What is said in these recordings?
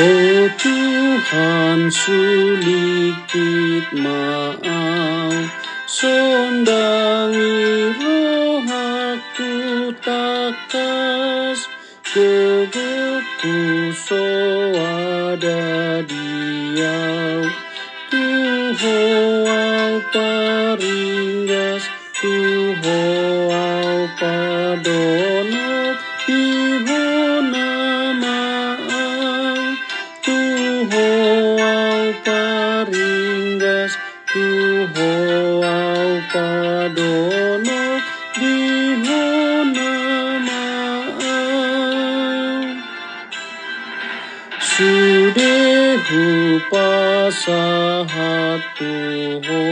Oh Tuhan sulikit maaf Sondangi roh aku takas so ada diau Tuho au paringgas Tuho au Tuho au padono Dihona maaf Sudehu pasahat tuho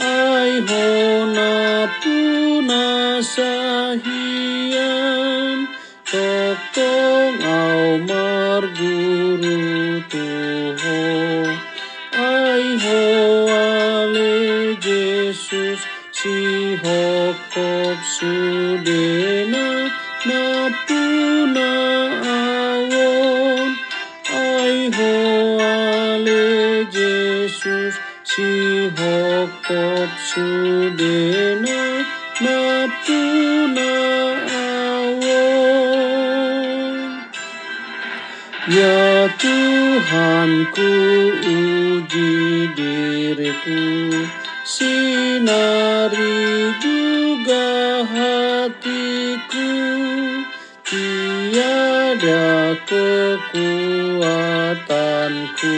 Ai hona puna sahian Tokong au marguru tuho Jesus si hokop sudena na puna awon. Ya Tuhanku uji diriku Sinari juga hatiku. Tiada kekuatanku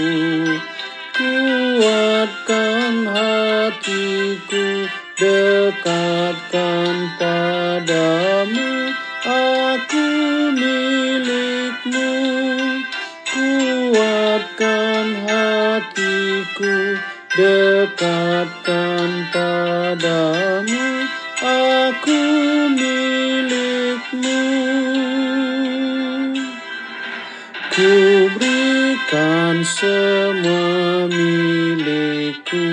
Kuatkan hatiku Dekatkan padamu. Aku milikmu. Kuatkan hatiku Dekatkan berikan semua milikku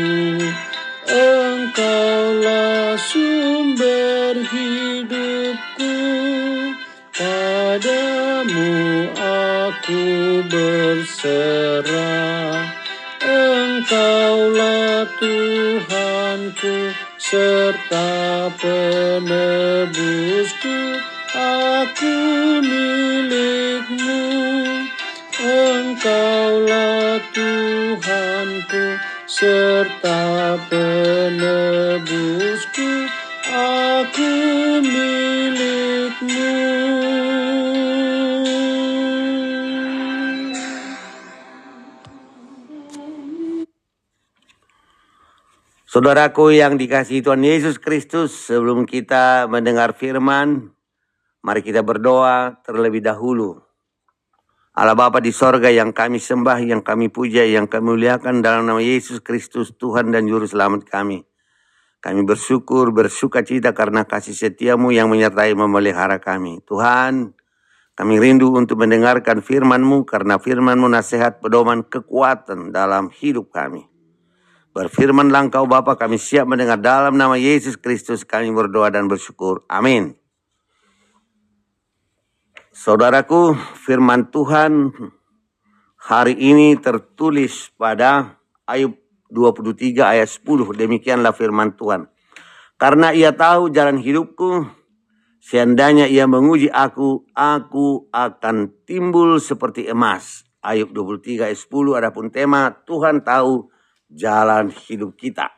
Engkaulah sumber hidupku. Padamu aku berserah. Engkaulah Tuhanku serta penebusku Engkaulah Tuhanku serta penebusku Aku milikmu Saudaraku yang dikasihi Tuhan Yesus Kristus, sebelum kita mendengar firman, mari kita berdoa terlebih dahulu. Allah Bapa di sorga yang kami sembah, yang kami puja, yang kami muliakan dalam nama Yesus Kristus, Tuhan dan Juru Selamat kami. Kami bersyukur, bersuka cita karena kasih setiamu yang menyertai memelihara kami. Tuhan, kami rindu untuk mendengarkan firman-Mu karena firman-Mu nasihat pedoman kekuatan dalam hidup kami. Berfirmanlah engkau Bapa kami siap mendengar dalam nama Yesus Kristus kami berdoa dan bersyukur. Amin. Saudaraku, firman Tuhan hari ini tertulis pada Ayub 23 ayat 10. Demikianlah firman Tuhan. Karena ia tahu jalan hidupku, seandainya ia menguji aku, aku akan timbul seperti emas. Ayub 23 ayat 10 adapun tema Tuhan tahu jalan hidup kita.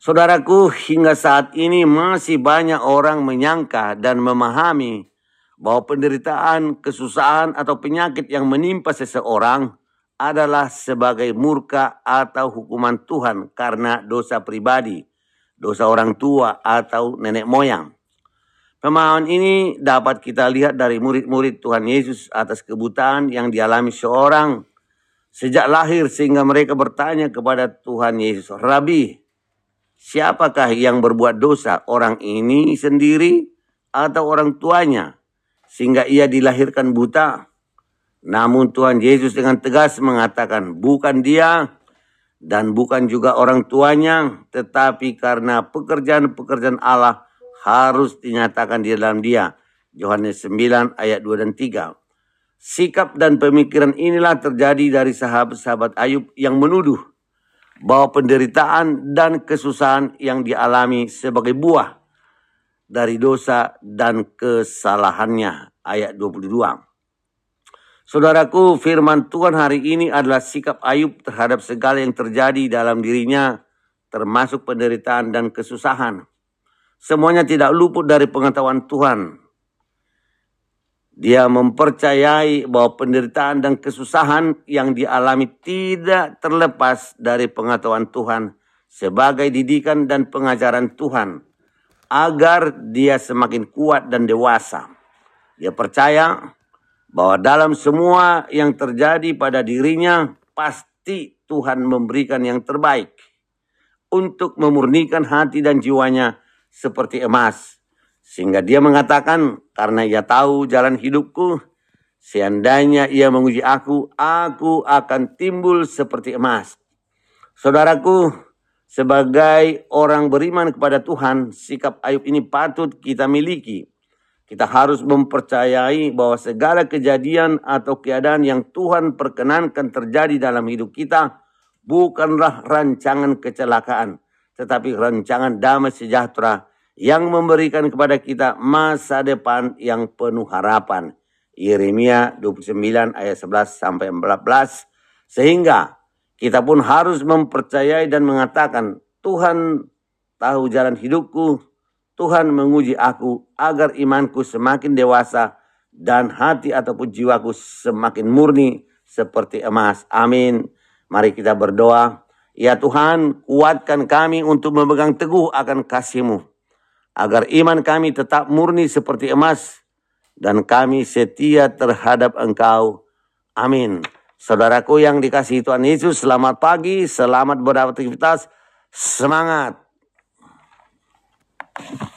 Saudaraku, hingga saat ini masih banyak orang menyangka dan memahami bahwa penderitaan, kesusahan, atau penyakit yang menimpa seseorang adalah sebagai murka atau hukuman Tuhan karena dosa pribadi dosa orang tua atau nenek moyang. Pemahaman ini dapat kita lihat dari murid-murid Tuhan Yesus atas kebutaan yang dialami seorang sejak lahir sehingga mereka bertanya kepada Tuhan Yesus, Rabi, siapakah yang berbuat dosa, orang ini sendiri atau orang tuanya, sehingga ia dilahirkan buta? Namun Tuhan Yesus dengan tegas mengatakan, bukan dia, dan bukan juga orang tuanya, tetapi karena pekerjaan-pekerjaan Allah harus dinyatakan di dalam dia. Yohanes 9 ayat 2 dan 3. Sikap dan pemikiran inilah terjadi dari sahabat-sahabat Ayub yang menuduh bahwa penderitaan dan kesusahan yang dialami sebagai buah dari dosa dan kesalahannya. Ayat 22. Saudaraku, firman Tuhan hari ini adalah sikap Ayub terhadap segala yang terjadi dalam dirinya, termasuk penderitaan dan kesusahan. Semuanya tidak luput dari pengetahuan Tuhan. Dia mempercayai bahwa penderitaan dan kesusahan yang dialami tidak terlepas dari pengetahuan Tuhan sebagai didikan dan pengajaran Tuhan agar dia semakin kuat dan dewasa. Dia percaya bahwa dalam semua yang terjadi pada dirinya pasti Tuhan memberikan yang terbaik untuk memurnikan hati dan jiwanya seperti emas. Sehingga dia mengatakan, karena ia tahu jalan hidupku, seandainya ia menguji aku, aku akan timbul seperti emas. Saudaraku, sebagai orang beriman kepada Tuhan, sikap Ayub ini patut kita miliki kita harus mempercayai bahwa segala kejadian atau keadaan yang Tuhan perkenankan terjadi dalam hidup kita bukanlah rancangan kecelakaan, tetapi rancangan damai sejahtera yang memberikan kepada kita masa depan yang penuh harapan. Yeremia 29 ayat 11 sampai 14. Sehingga kita pun harus mempercayai dan mengatakan Tuhan tahu jalan hidupku, Tuhan menguji aku agar imanku semakin dewasa dan hati ataupun jiwaku semakin murni seperti emas. Amin. Mari kita berdoa. Ya Tuhan, kuatkan kami untuk memegang teguh akan kasih-Mu. Agar iman kami tetap murni seperti emas. Dan kami setia terhadap Engkau. Amin. Saudaraku yang dikasih Tuhan Yesus, selamat pagi, selamat beraktivitas, semangat.